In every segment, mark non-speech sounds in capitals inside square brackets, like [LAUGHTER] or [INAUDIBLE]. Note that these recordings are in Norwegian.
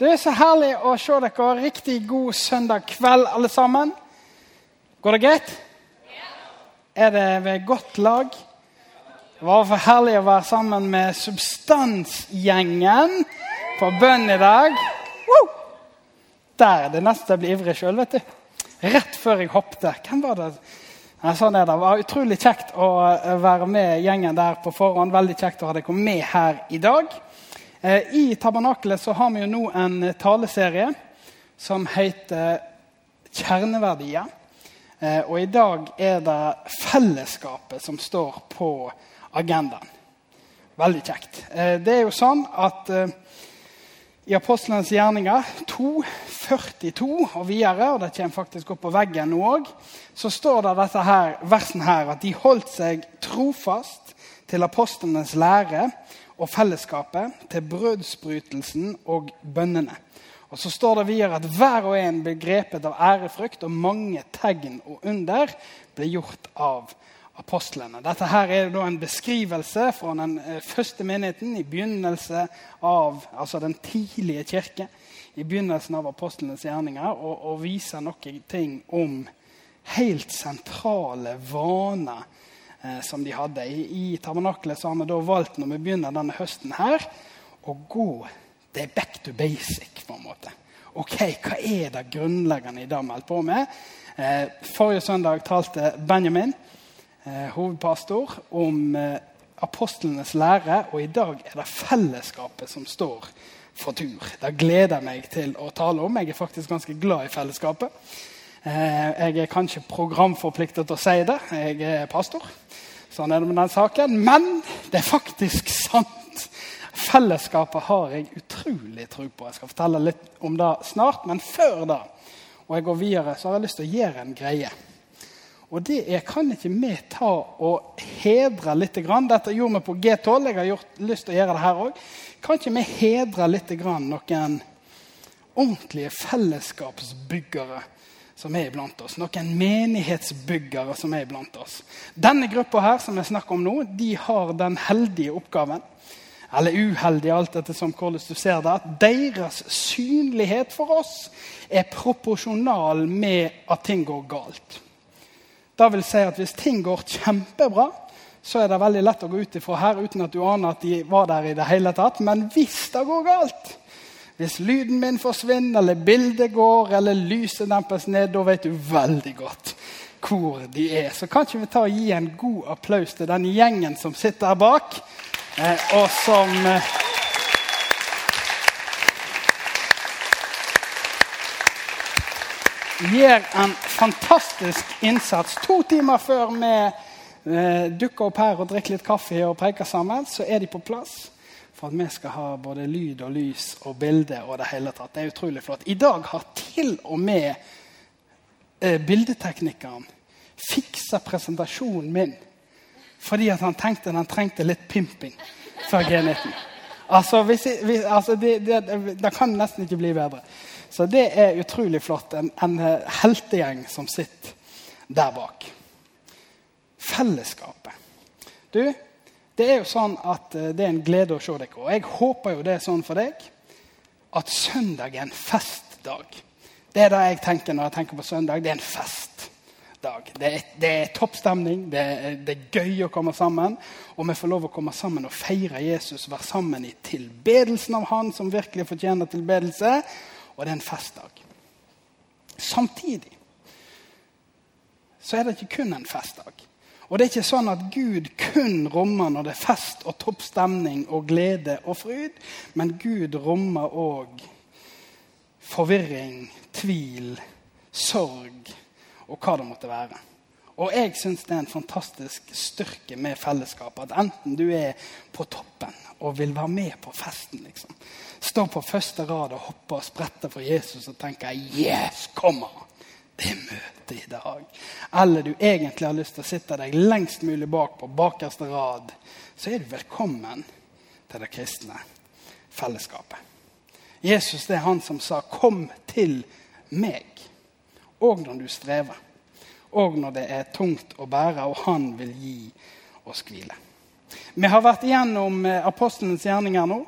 Det er så herlig å se dere. Riktig god søndag kveld, alle sammen. Går det greit? Er det ved godt lag? Det var for herlig å være sammen med Substansgjengen på bønn i dag. Wow! Der er det nesten jeg blir ivrig sjøl, vet du. Rett før jeg hoppet. Hvem var det? Ja, sånn er det. Det var utrolig kjekt å være med gjengen der på forhånd. Veldig kjekt å ha dere med her i dag. Eh, I Tabernakelet så har vi jo nå en taleserie som heter Kjerneverdier. Eh, Og i dag er det fellesskapet som står på agendaen. Veldig kjekt. Eh, Det er jo sånn at i Apostlenes gjerninger 2, 42 og videre, og det kommer faktisk opp på veggen nå òg, så står det dette her, versen her at de holdt seg trofast til apostlenes lære og fellesskapet, til brødsbrytelsen og bønnene. Og Så står det videre at hver og en ble grepet av ærefrykt, og mange tegn og under ble gjort av apostlene. Dette her er da en beskrivelse fra den eh, første menigheten i begynnelse av altså den tidlige kirke. I begynnelsen av apostlenes gjerninger, og, og viser noen ting om helt sentrale vaner eh, som de hadde. I, I tabernaklet har vi da valgt når vi begynner denne høsten her, å gå det er back to basic. på en måte. Ok, Hva er det grunnleggende i det vi holder på med? Eh, forrige søndag talte Benjamin eh, hovedpastor, om eh, apostlenes lære. Og i dag er det fellesskapet som står for tur. Det gleder jeg meg til å tale om. Jeg er faktisk ganske glad i fellesskapet. Eh, jeg er kanskje programforpliktet til å si det. Jeg er pastor. Sånn er det med den saken. Men det er faktisk sant. Fellesskapet har jeg utrolig tro på. Jeg skal fortelle litt om det snart. Men før da, og jeg går videre, så har jeg lyst til å gjøre en greie. Og det er, kan ikke vi ta og hedre litt? Dette gjorde vi på G12. Jeg har gjort, lyst til å gjøre det her òg. Kan ikke vi hedre litt noen ordentlige fellesskapsbyggere som er iblant oss? Noen menighetsbyggere som er iblant oss. Denne gruppa her som jeg snakker om nå, de har den heldige oppgaven eller uheldige, alt etter som hvordan du ser det, at deres synlighet for oss er proporsjonal med at ting går galt. Det vil si at Hvis ting går kjempebra, så er det veldig lett å gå ut ifra her uten at du aner at de var der i det hele tatt. Men hvis det går galt, hvis lyden min forsvinner, eller bildet går, eller lyset dempes ned, da vet du veldig godt hvor de er. Så kan vi ta og gi en god applaus til den gjengen som sitter her bak, eh, og som eh, gjør en fantastisk innsats. To timer før vi eh, dukker opp her og drikker litt kaffe og preker sammen, så er de på plass for at vi skal ha både lyd og lys og bilde og det hele tatt. Det er utrolig flott. I dag har til og med eh, bildeteknikeren fiksa presentasjonen min fordi at han tenkte han trengte litt pimping før G19. Altså, hvis, hvis, altså det, det, det kan nesten ikke bli bedre. Så det er utrolig flott. En, en heltegjeng som sitter der bak. Fellesskapet. Du, det er jo sånn at eh, det er en glede å se dere. Og jeg håper jo det er sånn for deg at søndag er en festdag. Det er det jeg tenker når jeg tenker på søndag. Det er en festdag. Det er, det er toppstemning. Det det er gøy å komme sammen. Og vi får lov å komme sammen og feire Jesus, være sammen i tilbedelsen av Han som virkelig fortjener tilbedelse. Og det er en festdag. Samtidig så er det ikke kun en festdag. Og det er ikke sånn at Gud kun rommer når det er fest og toppstemning og glede og fryd, men Gud rommer òg forvirring, tvil, sorg og hva det måtte være. Og jeg syns det er en fantastisk styrke med fellesskapet. At enten du er på toppen og vil være med på festen, liksom. Stå på første rad og hoppe og sprette for Jesus og tenke 'Yes, kommer!' Det møtet i dag, eller du egentlig har lyst til å sitte deg lengst mulig bak på bakerste rad, så er du velkommen til det kristne fellesskapet. Jesus det er han som sa 'kom til meg', òg når du strever. Og når det er tungt å bære, og han vil gi oss hvile. Vi har vært igjennom apostlenes apostelens gjerninger nå.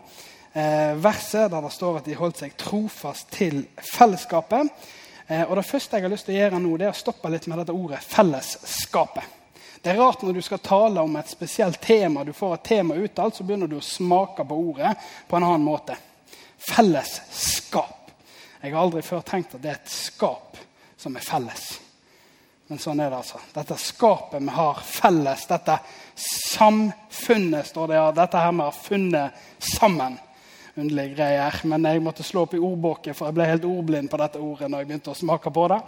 Eh, verset der det står at de holdt seg trofast til fellesskapet. Eh, og Det første jeg har lyst til å gjøre nå, det er å stoppe litt med dette ordet 'fellesskapet'. Det er rart når du skal tale om et spesielt tema, du får et tema uttalt, så begynner du å smake på ordet på en annen måte. Fellesskap. Jeg har aldri før tenkt at det er et skap som er felles. Men sånn er det, altså. Dette skapet vi har felles, dette samfunnet, står det ja. Dette her vi har funnet sammen underlige greier. Men jeg måtte slå opp i ordboken, for jeg ble helt ordblind på dette ordet. når jeg begynte å smake på det.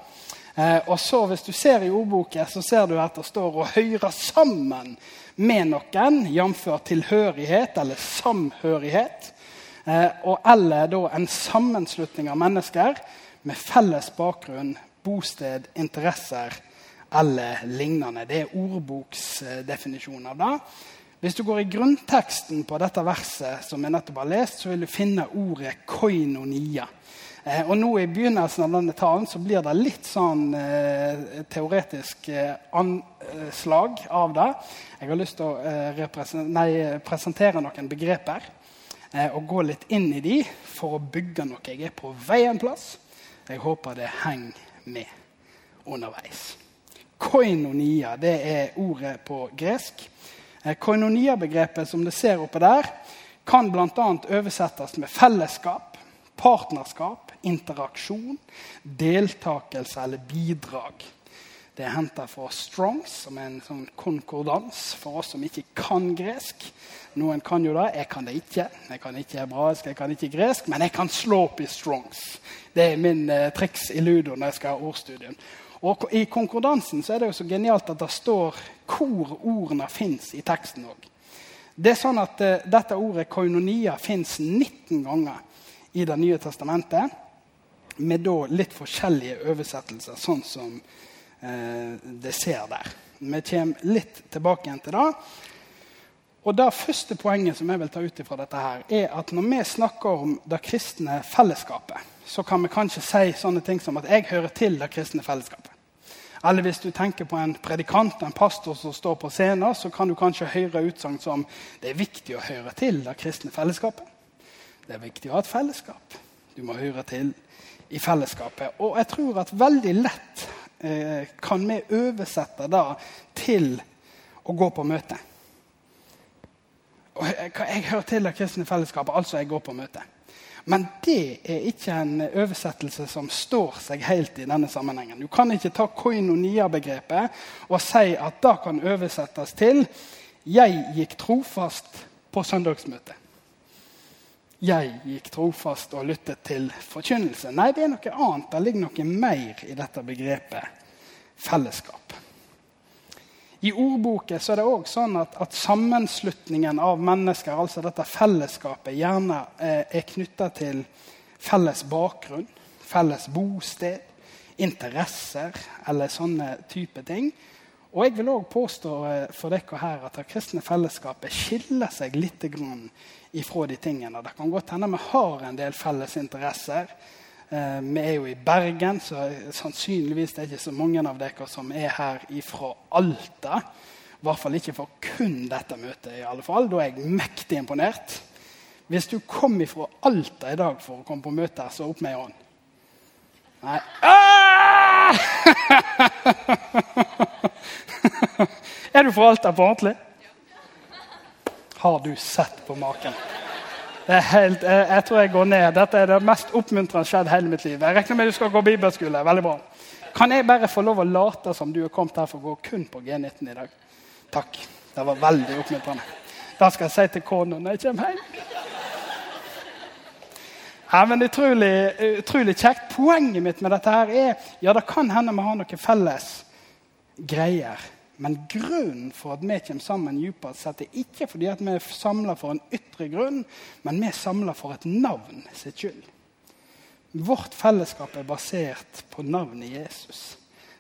Eh, og så Hvis du ser i ordboken, så ser du at det står 'å høre sammen med noen', jf. tilhørighet eller samhørighet. Eh, og eller da en sammenslutning av mennesker med felles bakgrunn, bosted, interesser eller lignende. Det er ordboksdefinisjonen av det. Hvis du går i grunnteksten på dette verset, som jeg nettopp har lest, så vil du finne ordet koinonia. Eh, og nå I begynnelsen av denne talen så blir det litt sånn eh, teoretisk eh, anslag av det. Jeg har lyst til å eh, nei, presentere noen begreper eh, og gå litt inn i de for å bygge noe. Jeg er på vei en plass. Jeg håper det henger med underveis. Koinonia det er ordet på gresk. Eh, koinonia-begrepet som du ser oppe der, kan bl.a. oversettes med fellesskap, partnerskap, interaksjon, deltakelse eller bidrag. Det er henta fra Strongs, som er en sånn konkordans for oss som ikke kan gresk. Noen kan jo det, jeg kan det ikke. Jeg kan ikke hebraisk, jeg kan ikke gresk, men jeg kan slå opp i Strongs. Det er min eh, triks i ludo når jeg skal ha ordstudien. Og I konkordansen så er det jo så genialt at det står hvor ordene fins i teksten òg. Det er sånn at uh, Dette ordet koinonia fins 19 ganger i Det nye testamentet. Med da litt forskjellige oversettelser, sånn som uh, det ser der. Vi kommer litt tilbake igjen til det. Og Det første poenget som jeg vil ta ut fra dette, her, er at når vi snakker om det kristne fellesskapet, så kan vi kanskje si sånne ting som at jeg hører til det kristne fellesskapet. Eller hvis du tenker på en predikant, en pastor som står på scenen, så kan du kanskje høre utsagn som det er viktig å høre til det kristne fellesskapet. Det er viktig å ha et fellesskap. Du må høre til i fellesskapet. Og jeg tror at veldig lett eh, kan vi oversette det til å gå på møte. Og jeg, jeg hører til det kristne fellesskapet, altså jeg går på møte. Men det er ikke en oversettelse som står seg helt i denne sammenhengen. Du kan ikke ta koinonia-begrepet og si at det kan oversettes til 'Jeg gikk trofast på søndagsmøtet'. Jeg gikk trofast og lyttet til forkynnelse. Nei, det er noe annet. Det ligger noe mer i dette begrepet fellesskap. I ordboken er det også sånn at, at, sammenslutningen av mennesker, altså dette fellesskapet, gjerne eh, er knytta til felles bakgrunn, felles bosted, interesser eller sånne type ting. Og jeg vil òg påstå eh, for dere her at det kristne fellesskapet skiller seg litt ifra de tingene. Det kan godt hende vi har en del felles interesser. Eh, vi er jo i Bergen, så sannsynligvis det er ikke så mange av dere som er her ifra Alta. I hvert fall ikke for kun dette møtet. i alle fall. Da er jeg mektig imponert. Hvis du kom ifra Alta i dag for å komme på møte, så opp med ei hånd. Nei ah! [LAUGHS] Er du fra Alta på ordentlig? Har du sett på maken? Det er helt, jeg, jeg, tror jeg går ned. Dette er det mest oppmuntrende skjedd hele mitt liv. Jeg regner med du skal gå bibelskole. Veldig bra. Kan jeg bare få lov å late som du er kommet her for å gå kun på G19 i dag? Takk. Det var veldig oppmuntrende. Det skal jeg si til kona når jeg kommer hjem. Ja, men utrolig, utrolig kjekt. Poenget mitt med dette her er ja, det kan hende vi har noen felles greier. Men grunnen for at vi kommer sammen, dypest sett, er ikke fordi at vi er samla for en ytre grunn, men vi er samla for et navn sitt skyld. Vårt fellesskap er basert på navnet Jesus.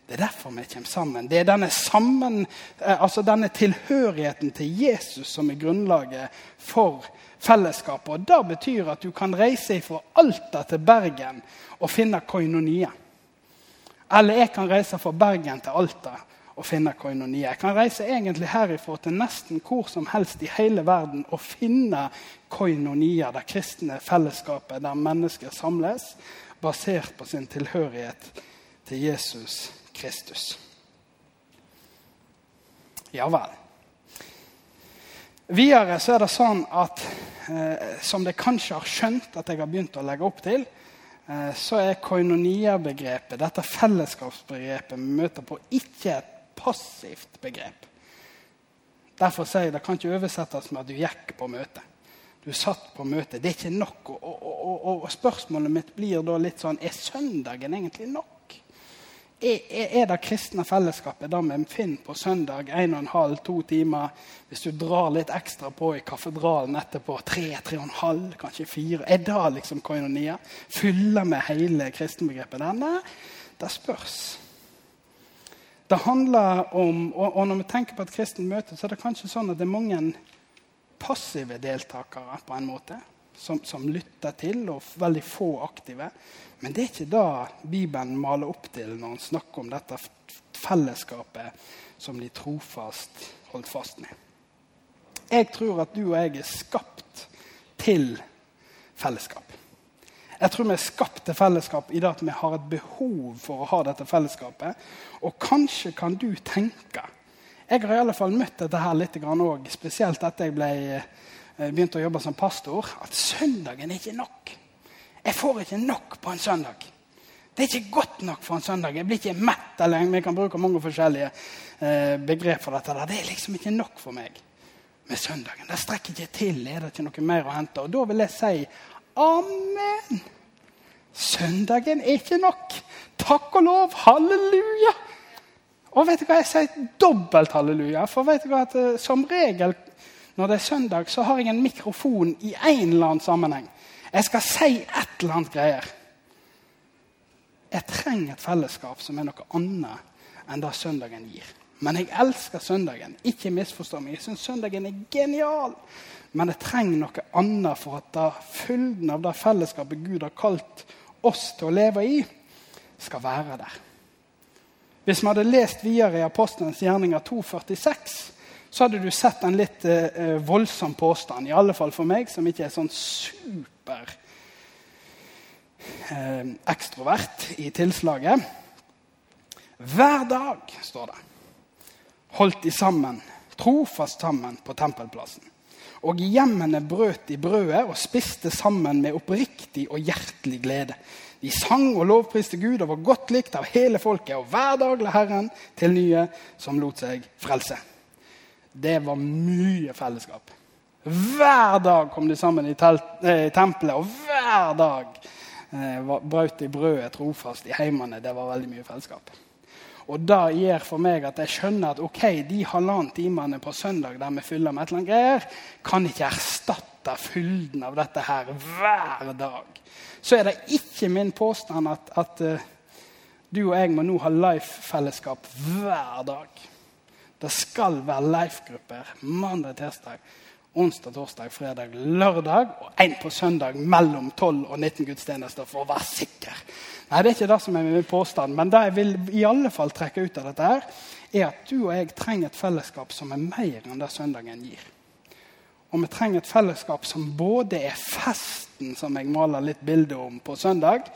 Det er derfor vi kommer sammen. Det er denne, sammen, eh, altså denne tilhørigheten til Jesus som er grunnlaget for fellesskapet. Og Det betyr at du kan reise fra Alta til Bergen og finne koinonia. Eller jeg kan reise fra Bergen til Alta og finne koinonia. Jeg kan reise egentlig herifra til nesten hvor som helst i hele verden og finne koinonia, det kristne fellesskapet der mennesker samles, basert på sin tilhørighet til Jesus Kristus. Ja vel. Videre så er det sånn at, eh, som dere kanskje har skjønt at jeg har begynt å legge opp til, eh, så er koinonia-begrepet, dette fellesskapsbegrepet vi møter på, ikke et passivt begrep. Derfor sier jeg det kan ikke oversettes med at du gikk på møte. Du satt på møte. Det er ikke nok. Og, og, og, og spørsmålet mitt blir da litt sånn Er søndagen egentlig nok? Er, er, det kristne fellesskapet det vi finner på søndag en og en halv, to timer? Hvis du drar litt ekstra på i katedralen etterpå, tre, tre og en halv, kanskje fire Er det liksom koinonia? Fyller vi hele kristenbegrepet der? Nei, det spørs. Det handler om, og, og når vi tenker på et kristent møte, så er det kanskje sånn at det er mange passive deltakere på en måte, som, som lytter til, og veldig få aktive. Men det er ikke det Bibelen maler opp til når han snakker om dette fellesskapet som de trofast holdt fast med. Jeg tror at du og jeg er skapt til fellesskap. Jeg tror vi er skapt til fellesskap i det at vi har et behov for å ha dette fellesskapet. Og kanskje kan du tenke Jeg har i alle fall møtt dette her litt òg, spesielt etter jeg ble, eh, begynte å jobbe som pastor, at søndagen er ikke nok. Jeg får ikke nok på en søndag. Det er ikke godt nok for en søndag. Jeg blir ikke mett. eller Vi kan bruke mange forskjellige eh, begrep for dette. Det er liksom ikke nok for meg med søndagen. Det strekker ikke til. Er det ikke noe mer å hente? Og da vil jeg si amen. Søndagen er ikke nok. Takk og lov. Halleluja. Og vet du hva, jeg sier dobbelt halleluja. For vet du hva, at uh, som regel når det er søndag, så har jeg en mikrofon i en eller annen sammenheng. Jeg skal si et eller annet greier. Jeg trenger et fellesskap som er noe annet enn det søndagen gir. Men jeg elsker søndagen. Ikke misforstå meg. Jeg syns søndagen er genial. Men jeg trenger noe annet for at da fylden av det fellesskapet Gud har kalt oss til å leve i, skal være der. Hvis vi hadde lest videre i Apostelens gjerninger 246, så hadde du sett en litt eh, voldsom påstand. I alle fall for meg, som ikke er sånn super eh, ekstrovert i tilslaget. Hver dag, står det, holdt de sammen, trofast sammen på tempelplassen. Og i hjemmene brøt de brødet og spiste sammen med oppriktig og hjertelig glede. De sang og lovpriste Gud og var godt likt av hele folket, og hver dag la Herren til nye som lot seg frelse. Det var mye fellesskap. Hver dag kom de sammen i, eh, tempelet, og hver dag eh, brøt de brødet trofast i heimene. Det var veldig mye fellesskap. Og Det gjør for meg at jeg skjønner at ok, de halvannen timene på søndag der vi fyller med et eller annet greier, kan ikke erstatte fylden av dette her hver dag. Så er det ikke min påstand at, at uh, du og jeg må nå ha life-fellesskap hver dag. Det skal være life-grupper mandag, tirsdag onsdag, torsdag, fredag, lørdag og én på søndag mellom 12 og 19 gudstjenester for å være sikker. Nei, Det er ikke det som er min påstand, men det jeg vil i alle fall trekke ut av dette, her, er at du og jeg trenger et fellesskap som er mer enn det søndagen gir. Og vi trenger et fellesskap som både er festen, som jeg maler litt bilde om på søndag.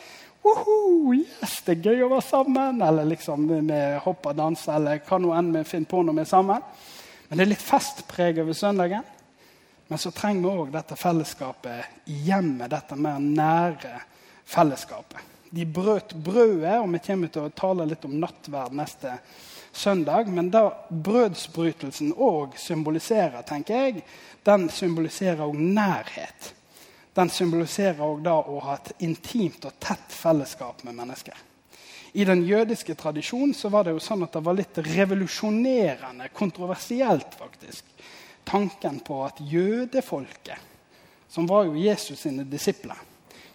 Woho, yes, det er gøy å være sammen! Eller liksom vi hopper og danser, eller hva nå enn vi finner på når vi er sammen. Men det er litt festpreg over søndagen. Men så trenger vi òg dette fellesskapet i hjemmet, dette mer nære fellesskapet. De brøt brødet, og vi kommer til å tale litt om nattverd neste søndag. Men da brødsbrytelsen òg symboliserer, tenker jeg, den symboliserer òg nærhet. Den symboliserer òg da å ha et intimt og tett fellesskap med mennesker. I den jødiske tradisjonen så var det jo sånn at det var litt revolusjonerende, kontroversielt faktisk, tanken på at jødefolket, som var jo Jesus sine disipler,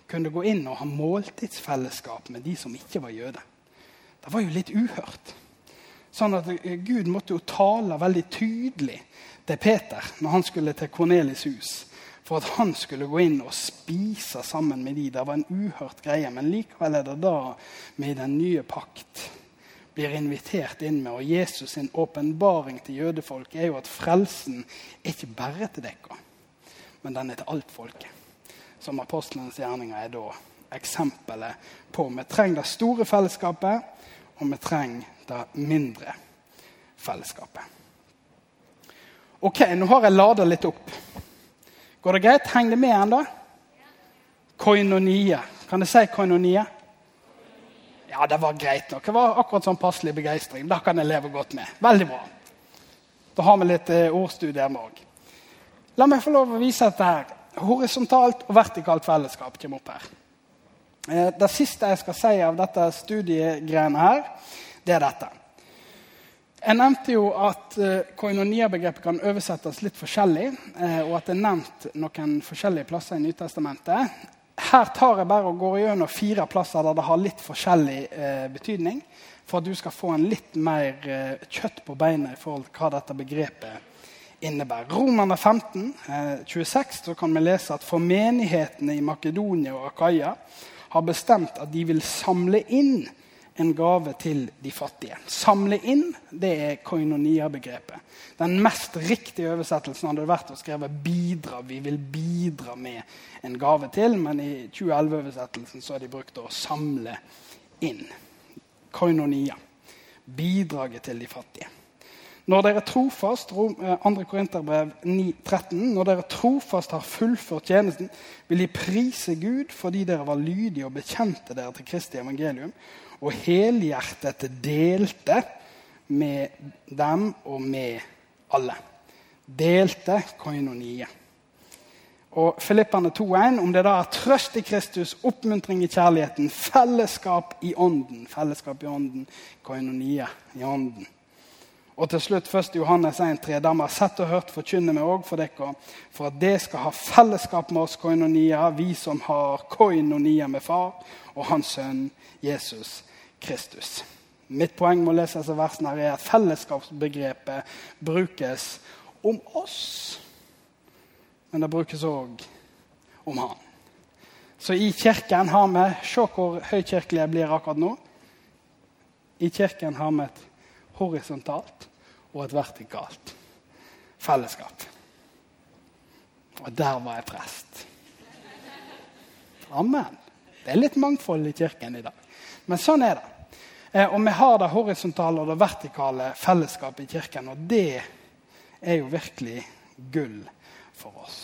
kunne gå inn og ha måltidsfellesskap med de som ikke var jøder. Det var jo litt uhørt. Sånn at Gud måtte jo tale veldig tydelig til Peter når han skulle til Kornelis hus. For at han skulle gå inn og spise sammen med de. Det var en uhørt greie. Men likevel er det da vi i den nye pakt blir invitert inn med. Og Jesus' sin åpenbaring til jødefolk er jo at frelsen er ikke bare til dere, men den er til alt folket. Som apostlenes gjerninger er da eksempelet på. Vi trenger det store fellesskapet, og vi trenger det mindre fellesskapet. Ok, nå har jeg lada litt opp. Går det greit? Heng det med ennå? Koinonia. Kan jeg si koinonia? Ja, det var greit nok. Det var akkurat sånn passelig begeistring. Det kan jeg leve godt med. Veldig bra. Da har vi litt eh, ordstudier med òg. La meg få lov å vise dette her. Horisontalt og vertikalt fellesskap kommer opp her. Eh, det siste jeg skal si av dette studiegreiene her, det er dette. Jeg nevnte jo at uh, koinonia-begrepet kan oversettes litt forskjellig, uh, og at det er nevnt noen forskjellige plasser i Nytestamentet. Her tar jeg bare og går gjennom fire plasser der det har litt forskjellig betydning, for at du skal få en litt mer kjøtt på beinet i forhold til hva dette begrepet innebærer. Romerne 15, 26, så kan vi lese at for menighetene i Makedonia og Akaya har bestemt at de vil samle inn en gave til de fattige. Samle inn det er koinonia-begrepet. Den mest riktige oversettelsen hadde vært å skrive 'bidra'. Vi vil bidra med en gave til, men i 2011-oversettelsen så har de brukt å samle inn. Koinonia. Bidraget til de fattige. Når dere trofast, 2. Eh, Korinterbrev 13, når dere trofast har fullført tjenesten, vil de prise Gud fordi dere var lydige og bekjente dere til Kristi evangelium, og helhjertet delte med dem og med alle. Delte koinonie. Og Filippane 2,1 om det da er trøst i Kristus, oppmuntring i kjærligheten, fellesskap i ånden. Fellesskap i ånden, koinonie i ånden. Og til slutt 1. Johannes 1,3. vi har sett og hørt, forkynner vi òg for dere, for at det skal ha fellesskap med oss koinonia, vi som har koinonia med far og hans sønn Jesus Kristus. Mitt poeng med å lese disse versene er at fellesskapsbegrepet brukes om oss, men det brukes òg om han. Så i kirken har vi Se hvor høykirkelig jeg blir akkurat nå. I kirken har vi et horisontalt og et vertikalt fellesskap. Og der var jeg prest. Amen. Det er litt mangfold i kirken i dag. Men sånn er det. Eh, og vi har det horisontale og det vertikale fellesskapet i kirken. Og det er jo virkelig gull for oss.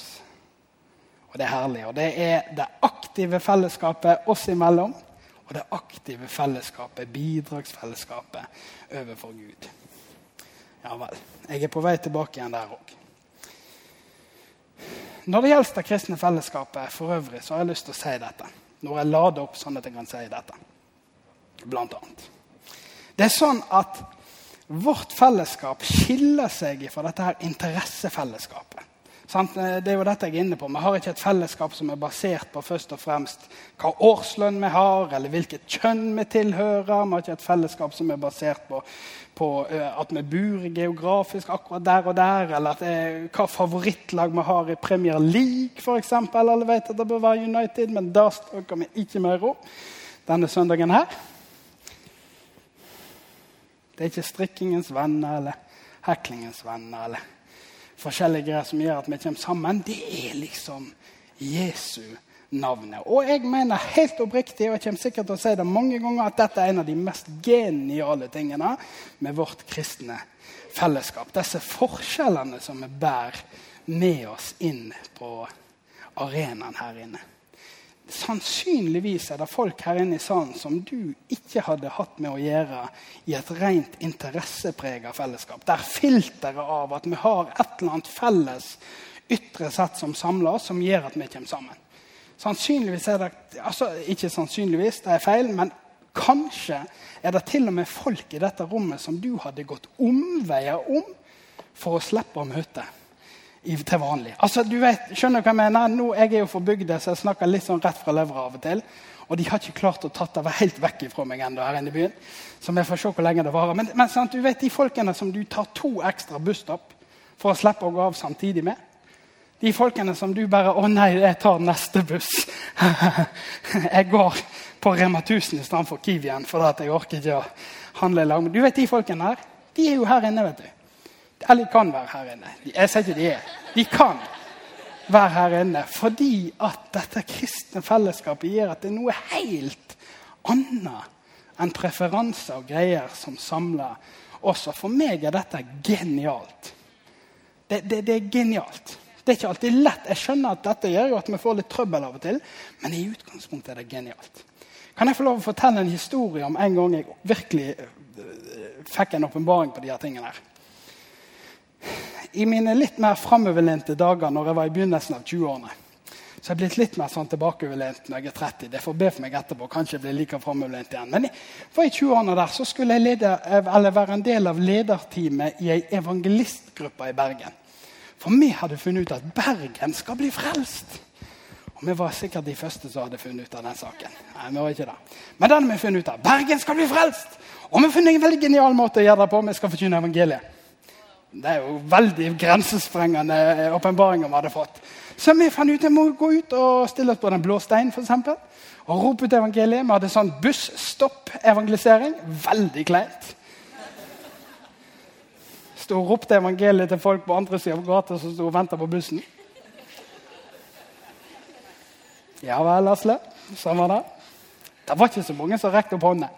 Og det er herlig. Og det er det aktive fellesskapet oss imellom. Og det aktive fellesskapet, bidragsfellesskapet, overfor Gud. Ja vel. Jeg er på vei tilbake igjen der òg. Når det gjelder det kristne fellesskapet for øvrig, så har jeg lyst til å si dette. Når jeg lader opp sånn at jeg kan si dette. Blant annet. Det er sånn at vårt fellesskap skiller seg fra dette her interessefellesskapet. Det er jo dette jeg er inne på. Vi har ikke et fellesskap som er basert på først og fremst hva årslønn vi har, eller hvilket kjønn vi tilhører. Vi har ikke et fellesskap som er basert på, på at vi bor geografisk akkurat der og der, eller er, hva favorittlag vi har i Premier League, f.eks. Alle vet at det bør være United, men det snakker vi ikke mer om denne søndagen her. Det er ikke strikkingens venner eller heklingens venner eller forskjellige greier som gjør at vi kommer sammen. Det er liksom Jesu navnet. Og jeg mener helt oppriktig, og jeg kommer sikkert til å si det mange ganger, at dette er en av de mest geniale tingene med vårt kristne fellesskap. Disse forskjellene som vi bærer med oss inn på arenaen her inne sannsynligvis er det folk her inne i salen som du ikke hadde hatt med å gjøre i et rent interessepreget fellesskap. Der filteret av at vi har et eller annet felles ytre sett som samler oss, som gjør at vi kommer sammen. Sannsynligvis er det altså Ikke sannsynligvis, det er feil, men kanskje er det til og med folk i dette rommet som du hadde gått omveier om for å slippe å møte til vanlig. Altså, du vet, skjønner du hva Jeg mener? Nå, jeg er jo fra bygda, så jeg snakker litt sånn rett fra levra av og til. Og de har ikke klart å tatt det helt vekk fra meg ennå her inne i byen. Så vi får se hvor lenge det varer. Men, men sant, du vet de folkene som du tar to ekstra busstopp for å slippe å gå av samtidig med? De folkene som du bare 'Å nei, jeg tar neste buss.' [LAUGHS] jeg går på Rema 1000 istedenfor Kiwien for at jeg orker ikke å handle i lag med Du vet de folkene her? De er jo her inne, vet du. Eller de kan være her inne. Jeg sier ikke de er. De kan være her inne fordi at dette kristne fellesskapet gir at det er noe helt annet enn preferanser og greier som samler oss. Og for meg er dette genialt. Det, det, det, er genialt. Det er ikke alltid lett. Jeg skjønner at dette gjør at vi får litt trøbbel av og til, men i utgangspunktet er det genialt. Kan jeg få lov å fortelle en historie om en gang jeg virkelig øh, fikk en åpenbaring på de her tingene? her? I mine litt mer framoverlente dager når jeg var i begynnelsen av 20-årene, så jeg er blitt litt mer sånn tilbakeoverlent når jeg er 30. Det får be for meg etterpå. Kanskje jeg blir like framoverlent igjen. Men for i 20-årene der så skulle jeg lede, være en del av lederteamet i ei evangelistgruppe i Bergen. For vi hadde funnet ut at Bergen skal bli frelst. Og Vi var sikkert de første som hadde funnet ut av den saken. Nei, vi var ikke det. Men den har vi funnet ut av. Bergen skal bli frelst! Og vi har funnet en veldig genial måte å gjøre det på. Vi skal forkynne evangeliet. Det er jo veldig grensesprengende åpenbaringer vi hadde fått. Så vi fant ut at vi må gå ut og stille oss på Den blå stein for eksempel, og rope ut evangeliet. Vi hadde sånn busstopp-evangelisering. Veldig kleint sto og ropte evangeliet til folk på andre sida av gata som sto og venta på bussen. Ja vel, Asle. Sånn var det. Det var ikke så mange som rekte opp hånda.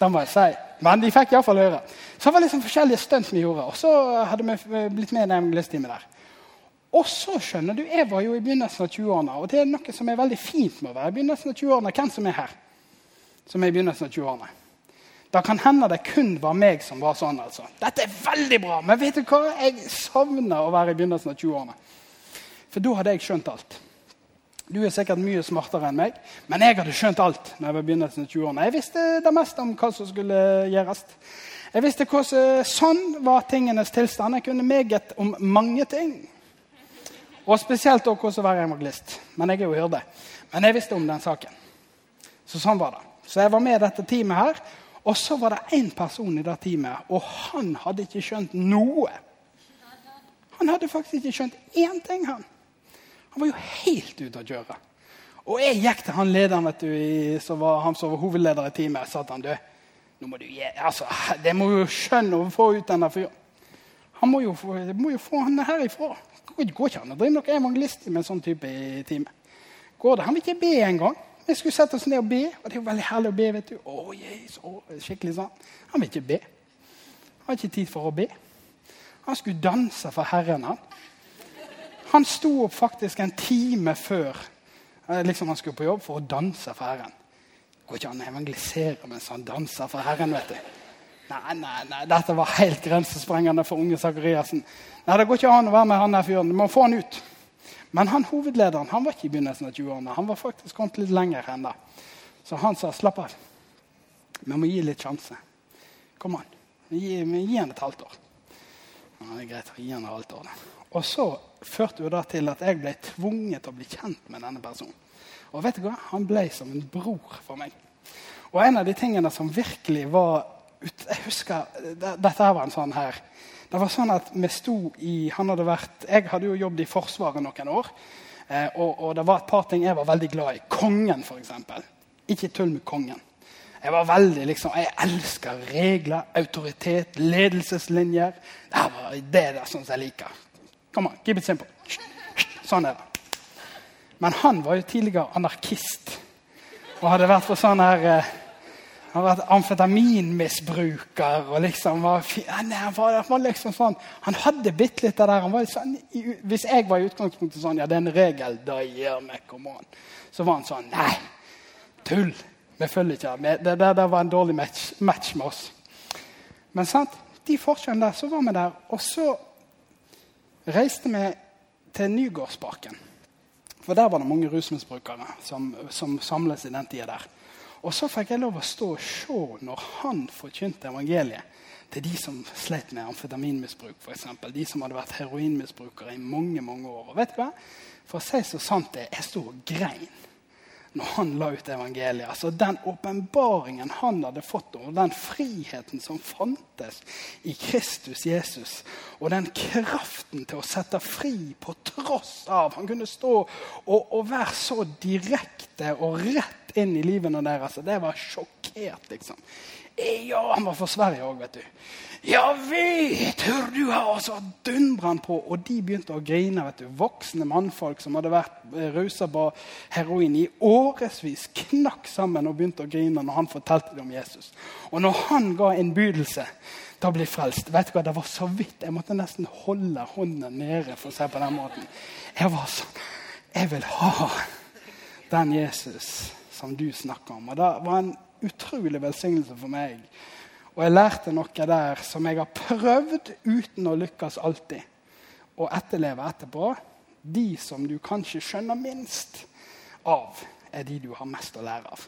Det må jeg si. Men de fikk iallfall høre. Så det var liksom forskjellige stunt vi gjorde. Og så hadde vi blitt med i evangelistteamet der. Og så skjønner du, Jeg var jo i begynnelsen av 20-årene, og det er noe som er veldig fint med å være i begynnelsen av 20-årene. Hvem som er her? Som er i begynnelsen av 20-årene. Da kan hende det kun var meg som var sånn. altså. Dette er veldig bra, men vet du hva? Jeg savner å være i begynnelsen av 20-årene. For da hadde jeg skjønt alt. Du er sikkert mye smartere enn meg, men jeg hadde skjønt alt. når Jeg var begynnelsen av 20-årene. Jeg visste det meste om hva som skulle gjøres. Jeg visste hvordan sånn var tingenes tilstand. Jeg kunne meget om mange ting. Og spesielt også hvordan være evangelist. Men jeg er jo hyrde. Men jeg visste om den saken. Så sånn var det. Så jeg var med i dette teamet her, og så var det én person i det teamet, og han hadde ikke skjønt noe. Han hadde faktisk ikke skjønt én ting. Han Han var jo helt ute å kjøre. Og jeg gikk til han lederen vet du, som var, han som var hovedleder i teamet. sa til han, du, nå må du gi, altså, Det må jo skjønne å få ut denne fyren. Han må jo, få, må jo få han herifra. Det går ikke an å drive noe evangelist med en sånn type i teamet. Går det? Han vil ikke be engang. Vi skulle sette oss ned og be. Og det er jo veldig herlig å be. vet du. Å, Jesus, oh, skikkelig sånn. Han vil ikke be. Han har ikke tid for å be. Han skulle danse for Herren. Han Han sto opp faktisk en time før eh, liksom han skulle på jobb for å danse for Herren. Det går ikke an å evangelisere mens han danser for Herren. vet du. Nei, nei, nei, dette var helt grensesprengende for unge Sakariassen. Nei, Det går ikke an å være med han der fyren. Du må få han ut. Men han hovedlederen han var ikke i begynnelsen av 20-årene. Han var faktisk kommet litt lenger enn det. Så han sa slapp av. Vi må gi litt sjanse. Kom an. Vi gir, han et halvt år. Ja, det er greit å gi han et halvt år. Og så førte jo da til at jeg ble tvunget til å bli kjent med denne personen. Og vet du hva? Han ble som en bror for meg. Og en av de tingene som virkelig var Jeg husker, Dette her var en sånn her det var sånn at vi sto i, han hadde vært, Jeg hadde jo jobbet i Forsvaret noen år. Eh, og, og, det var et par ting jeg var veldig glad i. Kongen, f.eks. Ikke tull med kongen. Jeg var veldig, liksom, jeg elsker regler, autoritet, ledelseslinjer. Det, var, det det som jeg liker. Kom on, keep it simple. Sånn er det. Men han var jo tidligere anarkist og hadde vært på sånn her eh, han var amfetaminmisbruker. og liksom var, han, var, liksom sånn, han hadde bitte litt av det der. Sånn, hvis jeg var i utgangspunktet sånn Ja, det er en regel. Da gjør vi come on. Så var han sånn Nei, tull. Vi følger ikke det. Det, det var en dårlig match, match, med oss. Men sant, de forskjellene der, så var vi der. Og så reiste vi til Nygårdsparken. For der var det mange rusmisbrukere som, som samles i den tida der. Og så fikk jeg lov å stå og se når han forkynte evangeliet til de som slet med amfetaminmisbruk, f.eks. De som hadde vært heroinmisbrukere i mange mange år. Og vet du hva? For å si så sant det jeg sto og grein når han la ut evangeliet. Altså Den åpenbaringen han hadde fått, og den friheten som fantes i Kristus Jesus, og den kraften til å sette fri på tross av Han kunne stå og, og være så direkte og rett inn i livene deres. Det var sjokkert, liksom. Ja, han var fra Sverige òg, vet du. Ja vet, hør du her! Og så dundra han på, og de begynte å grine. vet du. Voksne mannfolk som hadde vært eh, rusa på heroin i årevis, knakk sammen og begynte å grine når han fortalte dem om Jesus. Og når han ga innbydelse til å bli frelst vet du hva, Det var så vidt. Jeg måtte nesten holde hånden nede for å si på den måten. Jeg var sånn Jeg vil ha den Jesus som du snakker om. Og det var en utrolig velsignelse for meg. Og jeg lærte noe der som jeg har prøvd uten å lykkes alltid. Å etterleve etterpå. De som du kanskje skjønner minst av, er de du har mest å lære av.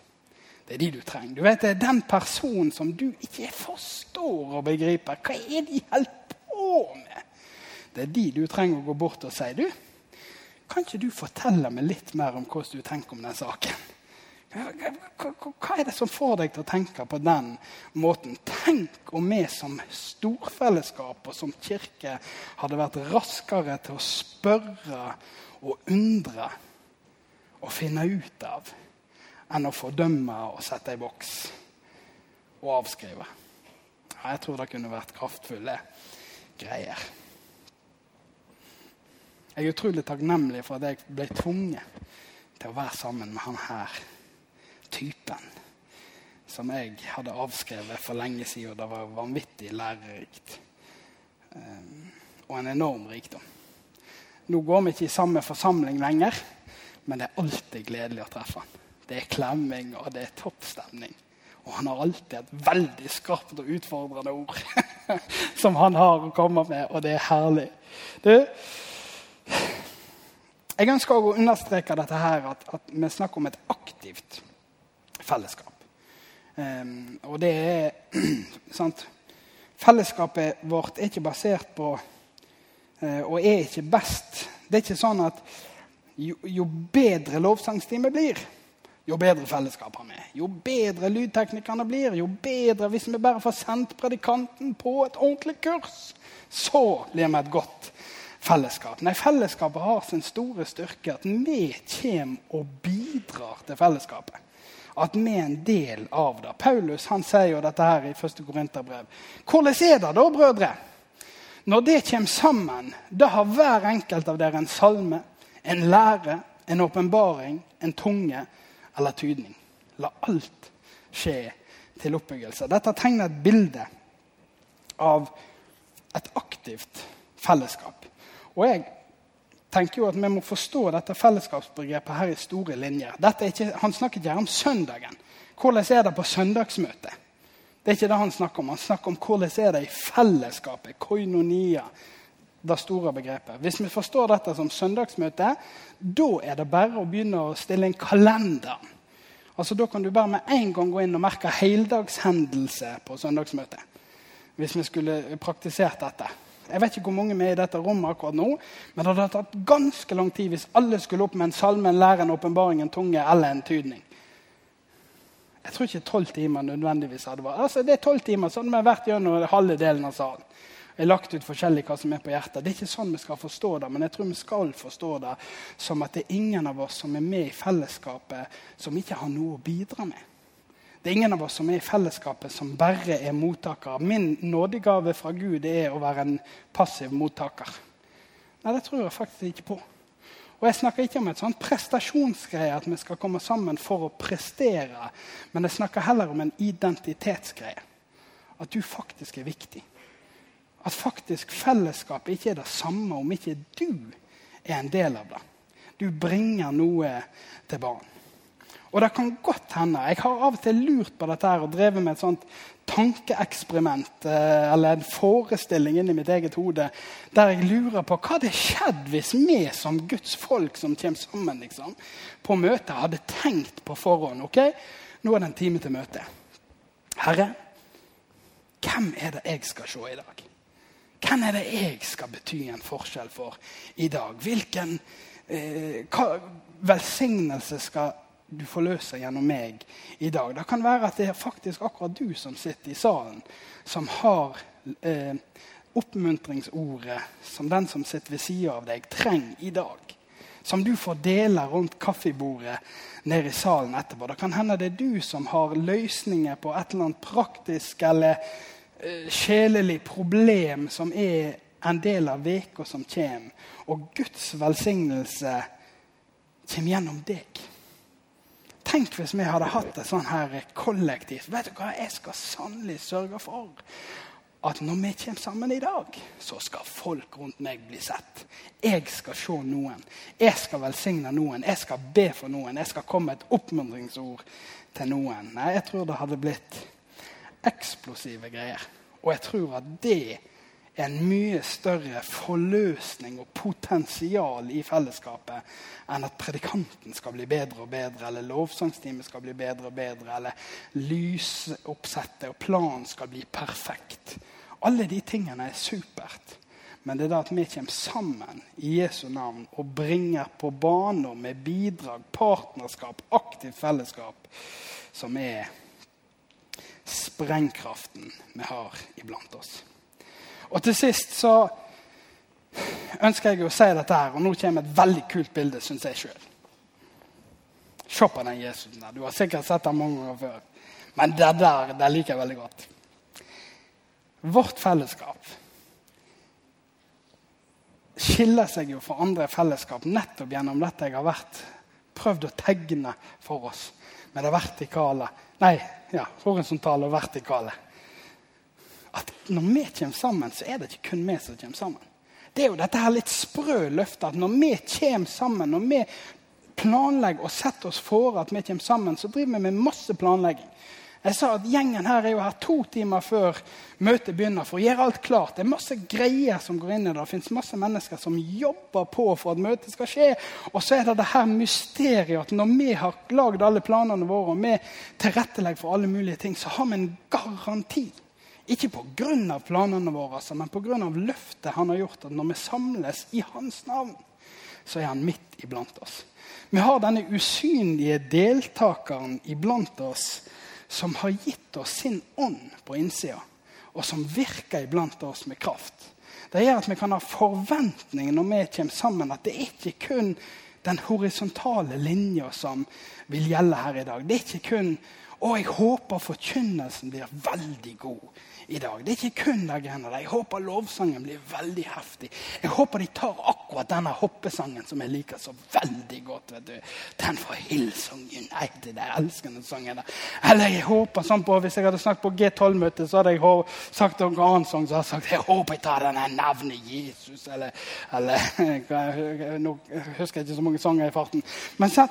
Det er de du trenger. Du vet, Det er den personen som du ikke forstår og begriper. Hva er de holder på med? Det er de du trenger å gå bort og si. Du, kan ikke du fortelle meg litt mer om hvordan du tenker om den saken? Hva er det som får deg til å tenke på den måten? Tenk om vi som storfellesskap og som kirke hadde vært raskere til å spørre og undre og finne ut av enn å fordømme og sette i boks og avskrive. Jeg tror det kunne vært kraftfulle greier. Jeg er utrolig takknemlig for at jeg ble tvunget til å være sammen med han her typen som jeg hadde avskrevet for lenge siden. Det var vanvittig lærerikt. Um, og en enorm rikdom. Nå går vi ikke i samme forsamling lenger, men det er alltid gledelig å treffe han. Det er klemming, og det er toppstemning. Og han har alltid et veldig skarpt og utfordrende ord [LAUGHS] som han har å komme med, og det er herlig. Du, jeg ønsker å understreke dette her, at, at vi snakker om et aktivt fellesskap. Um, og det er [CLEARS THROAT] sant? Fellesskapet vårt er ikke basert på uh, Og er ikke best. Det er ikke sånn at jo, jo bedre lovsangstime blir, jo bedre fellesskap har vi. Jo bedre lydteknikerne blir, jo bedre hvis vi bare får sendt predikanten på et ordentlig kurs. Så blir vi et godt fellesskap. Nei, fellesskapet har sin store styrke at vi kommer og bidrar til fellesskapet at vi er en del av det. Paulus han sier jo dette her i 1. Korinterbrev. Hvordan er det da, brødre? Når det kommer sammen, da har hver enkelt av dere en salme, en lære, en åpenbaring, en tunge eller tydning. La alt skje til oppbyggelse. Dette tegner et bilde av et aktivt fellesskap. Og jeg tenker jo at vi må forstå dette fellesskapsbegrepet her i store linjer. Ikke, han snakker ikke om søndagen. Hvordan er det på søndagsmøtet? Det er ikke det han snakker om. Han snakker om hvordan er det i fellesskapet. Koinonia. Det store begrepet. Hvis vi forstår dette som søndagsmøte, da er det bare å begynne å stille en kalender. Altså, Da kan du bare med en gang gå inn og merke heldagshendelse på søndagsmøtet. Hvis vi skulle praktisert dette. Jeg vet ikke hvor mange vi er i dette rommet akkurat nå, men det hadde tatt ganske lang tid hvis alle skulle opp med en salme, en lære, en åpenbaring, en tunge eller en tydning. Jeg tror ikke tolv timer nødvendigvis hadde vært Altså, Det er tolv timer, så hadde vi vært gjennom halve delen av salen. Jeg har lagt ut forskjellig hva som er på hjertet. Det er ikke sånn vi skal forstå det, men jeg tror vi skal forstå det som at det er ingen av oss som er med i fellesskapet, som ikke har noe å bidra med. Det er ingen av oss som er i fellesskapet, som bare er mottakere. Min nådegave fra Gud er å være en passiv mottaker. Nei, det tror jeg faktisk ikke på. Og Jeg snakker ikke om et sånt prestasjonsgreie, at vi skal komme sammen for å prestere. Men jeg snakker heller om en identitetsgreie. At du faktisk er viktig. At faktisk fellesskapet ikke er det samme om ikke du er en del av det. Du bringer noe til barn. Og det kan godt hende Jeg har av og til lurt på dette her og drevet med et sånt tankeeksperiment eh, eller en forestilling inni mitt eget hode der jeg lurer på hva hadde skjedd hvis vi som Guds folk som kommer sammen liksom, på møtet, hadde tenkt på forhånd. ok? nå er det en time til møte. Herre, hvem er det jeg skal se i dag? Hvem er det jeg skal bety en forskjell for i dag? Hvilken eh, hva, velsignelse skal du forløser gjennom meg i dag? Det kan være at det er faktisk akkurat du som sitter i salen, som har eh, oppmuntringsordet som den som sitter ved sida av deg, trenger i dag. Som du får dele rundt kaffebordet nede i salen etterpå. Det kan hende det er du som har løsninger på et eller annet praktisk eller eh, sjelelig problem som er en del av veka som kommer. Og Guds velsignelse kommer gjennom deg. Tenk hvis vi hadde hatt et sånn her kollektivt. Vet du hva, Jeg skal sannelig sørge for at når vi kommer sammen i dag, så skal folk rundt meg bli sett. Jeg skal se noen. Jeg skal velsigne noen. Jeg skal be for noen. Jeg skal komme med et oppmuntringsord til noen. Nei, jeg tror det hadde blitt eksplosive greier. Og jeg tror at det en mye større forløsning og potensial i fellesskapet enn at predikanten skal bli bedre og bedre, eller lovsangstimen skal bli bedre og bedre, eller lysoppsettet og planen skal bli perfekt. Alle de tingene er supert. Men det er da at vi kommer sammen i Jesu navn og bringer på baner med bidrag, partnerskap, aktivt fellesskap, som er sprengkraften vi har iblant oss. Og til sist så ønsker jeg å si dette her, og nå kommer et veldig kult bilde, syns jeg sjøl. Se på den Jesusen der. Du har sikkert sett den mange ganger før. Men det der det liker jeg veldig godt. Vårt fellesskap skiller seg jo fra andre fellesskap nettopp gjennom dette jeg har vært, prøvd å tegne for oss med det vertikale Nei, ja, horisontale og vertikale. At når vi kommer sammen, så er det ikke kun vi som kommer sammen. Det er jo dette her litt sprø løftet at når vi kommer sammen, når vi planlegger og setter oss for at vi kommer sammen, så driver vi med masse planlegging. Jeg sa at Gjengen her er jo her to timer før møtet begynner for å gjøre alt klart. Det er masse greier som går inn i det. Det fins masse mennesker som jobber på for at møtet skal skje. Og så er det det her mysteriet at når vi har lagd alle planene våre og vi tilrettelegger for alle mulige ting, så har vi en garanti. Ikke pga. planene våre, altså, men pga. løftet han har gjort. At når vi samles i hans navn, så er han midt iblant oss. Vi har denne usynlige deltakeren iblant oss som har gitt oss sin ånd på innsida, og som virker iblant oss med kraft. Det gjør at vi kan ha forventninger når vi kommer sammen, at det er ikke kun den horisontale linja som vil gjelde her i dag. Det er ikke kun å, jeg håper forkynnelsen blir veldig god i dag. Det er ikke kun der. Jeg håper lovsangen blir veldig heftig. Jeg håper de tar akkurat denne hoppesangen som jeg liker så veldig godt. vet du. Den fra Hillsong United. Jeg elsker den sangen der. Eller jeg håper sånn på, Hvis jeg hadde snakket på G12-møtet, så hadde jeg sagt noen annen sang Så hadde jeg sagt jeg håper jeg tar denne navnet Jesus. Eller, eller [LAUGHS] Nå husker jeg ikke så mange sanger i farten. Men sånn,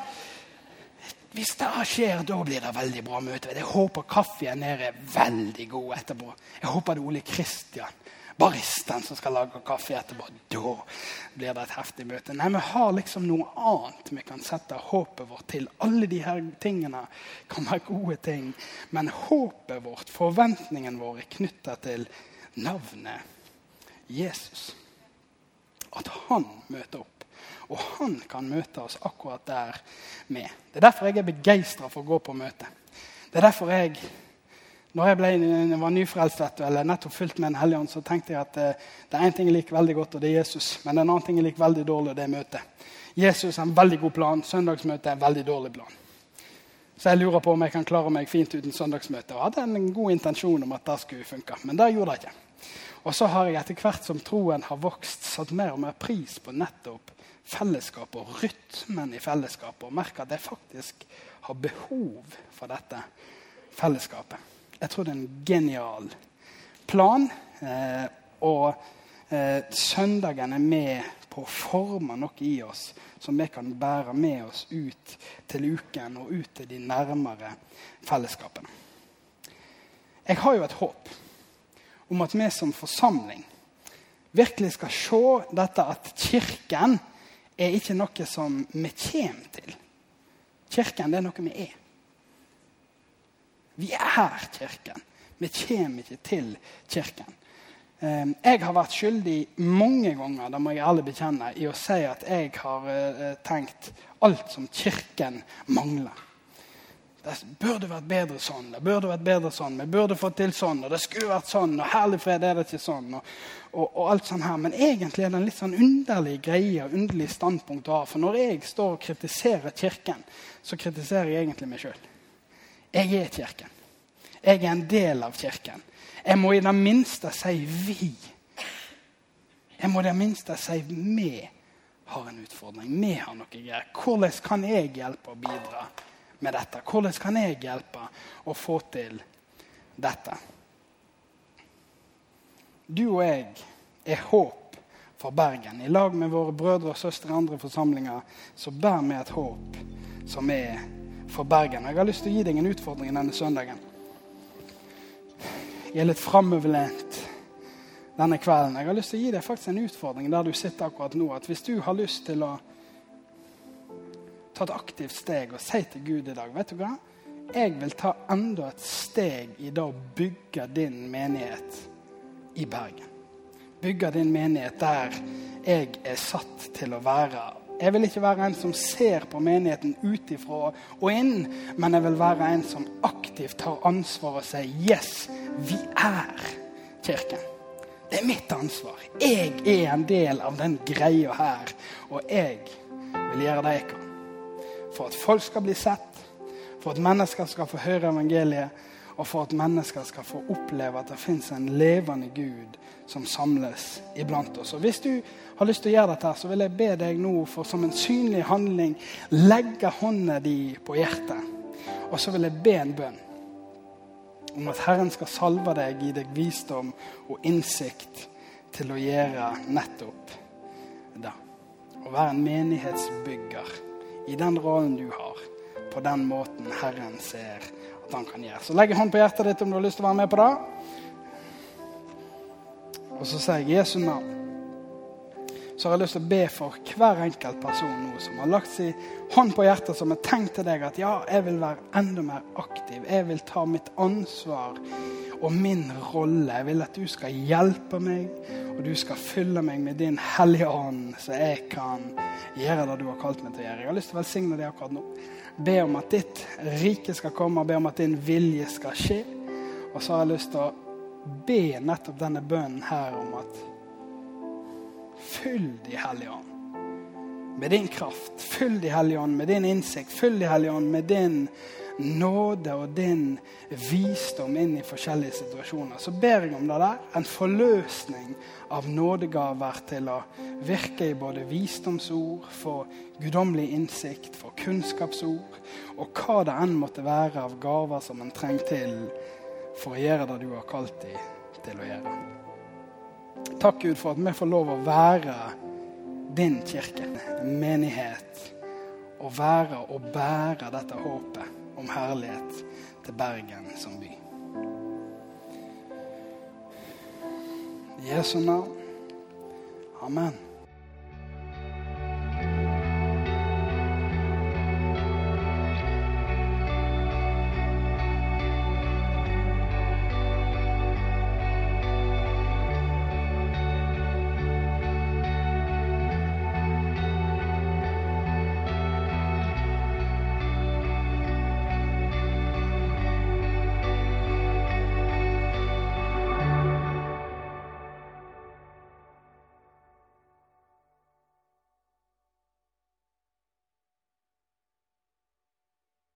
hvis det skjer, da blir det veldig bra møte. Jeg håper kaffen nede er veldig god etterpå. Jeg håper det er Ole Kristian, baristen, som skal lage kaffe etterpå. Da blir det et heftig møte. Nei, Vi har liksom noe annet vi kan sette håpet vårt til. Alle de her tingene kan være gode ting. Men håpet vårt, forventningen vår, er knytta til navnet Jesus. At han møter opp. Og han kan møte oss akkurat der med. Det er derfor jeg er begeistra for å gå på møte. Det er derfor jeg når jeg, ble, var nyfrelst eller nettopp fylt med en hellig ånd, så tenkte jeg at eh, det er én ting jeg liker veldig godt, og det er Jesus. Men en annen ting jeg liker veldig dårlig, og det er møtet. Jesus har en veldig god plan. Søndagsmøte er en veldig dårlig plan. Så jeg lurer på om jeg kan klare meg fint uten søndagsmøte. Og hadde en god intensjon om at det skulle funke, men det gjorde det ikke. Og så har jeg etter hvert som troen har vokst, satt mer og mer pris på nettopp fellesskapet og rytmen i fellesskapet. Og merker at jeg faktisk har behov for dette fellesskapet. Jeg tror det er en genial plan. Eh, og eh, søndagen er med på å forme noe i oss som vi kan bære med oss ut til uken og ut til de nærmere fellesskapene. Jeg har jo et håp om at vi som forsamling virkelig skal se dette at Kirken er ikke noe som vi kommer til. Kirken det er noe vi er. Vi er Kirken. Vi kommer ikke til Kirken. Eh, jeg har vært skyldig mange ganger det må jeg alle bekjenne, i å si at jeg har eh, tenkt alt som Kirken mangler. Det burde vært bedre sånn, det burde vært bedre sånn, vi burde fått til sånn, og det skulle vært sånn, og herlig fred er det ikke sånn. Og, og, og, alt sånn her. Men egentlig er det en litt sånn underlig greie og underlig standpunkt å ha. For når jeg står og kritiserer Kirken, så kritiserer jeg egentlig meg sjøl. Jeg er Kirken. Jeg er en del av Kirken. Jeg må i det minste si 'vi'. Jeg må i det minste si 'vi' har en utfordring. Vi har noe greier. Hvordan kan jeg hjelpe og bidra med dette? Hvordan kan jeg hjelpe å få til dette? Du og jeg er håp for Bergen. I lag med våre brødre og søstre i andre forsamlinger så bærer vi et håp som er for Bergen. Jeg har lyst til å gi deg en utfordring denne søndagen jeg er litt framoverlent denne kvelden. Jeg har lyst til å gi deg faktisk en utfordring der du sitter akkurat nå. At hvis du har lyst til å ta et aktivt steg og si til Gud i dag Vet du hva? Jeg vil ta enda et steg i det å bygge din menighet i Bergen. Bygge din menighet der jeg er satt til å være jeg vil ikke være en som ser på menigheten utifra og inn, men jeg vil være en som aktivt tar ansvar og sier 'Yes, vi er Kirken'. Det er mitt ansvar. Jeg er en del av den greia her. Og jeg vil gjøre det jeg kan for at folk skal bli sett, for at mennesker skal få høre evangeliet, og for at mennesker skal få oppleve at det fins en levende Gud som samles iblant oss. Og Hvis du har lyst til å gjøre dette, så vil jeg be deg nå for som en synlig handling legge hånda di på hjertet. Og så vil jeg be en bønn om at Herren skal salve deg, gi deg visdom og innsikt til å gjøre nettopp det. Å være en menighetsbygger i den rollen du har, på den måten Herren ser at han kan gjøre. Så legg hånd på hjertet ditt om du har lyst til å være med på det. Og så sier jeg Jesu navn så har jeg lyst til å be for hver enkelt person nå som har lagt sin hånd på hjertet, som har tenkt til deg at ja, jeg vil være enda mer aktiv. Jeg vil ta mitt ansvar og min rolle. Jeg vil at du skal hjelpe meg, og du skal fylle meg med din hellige ånd, så jeg kan gjøre det du har kalt meg til å gjøre. Jeg har lyst til å velsigne deg akkurat nå. Be om at ditt rike skal komme, be om at din vilje skal skje. Og så har jeg lyst til å be nettopp denne bønnen her om at Fyll De Hellige Ånd med din kraft. Fyll De Hellige Ånd med din innsikt. Fyll De Hellige Ånd med din nåde og din visdom inn i forskjellige situasjoner. Så ber jeg om det der. En forløsning av nådegaver til å virke i både visdomsord, for guddommelig innsikt, for kunnskapsord, og hva det enn måtte være av gaver som en trenger til for å gjøre det du har kalt dem til å gjøre. Takk, Gud, for at vi får lov å være din kirke, menighet. Og være og bære dette håpet om herlighet til Bergen som by. I Jesu navn. Amen.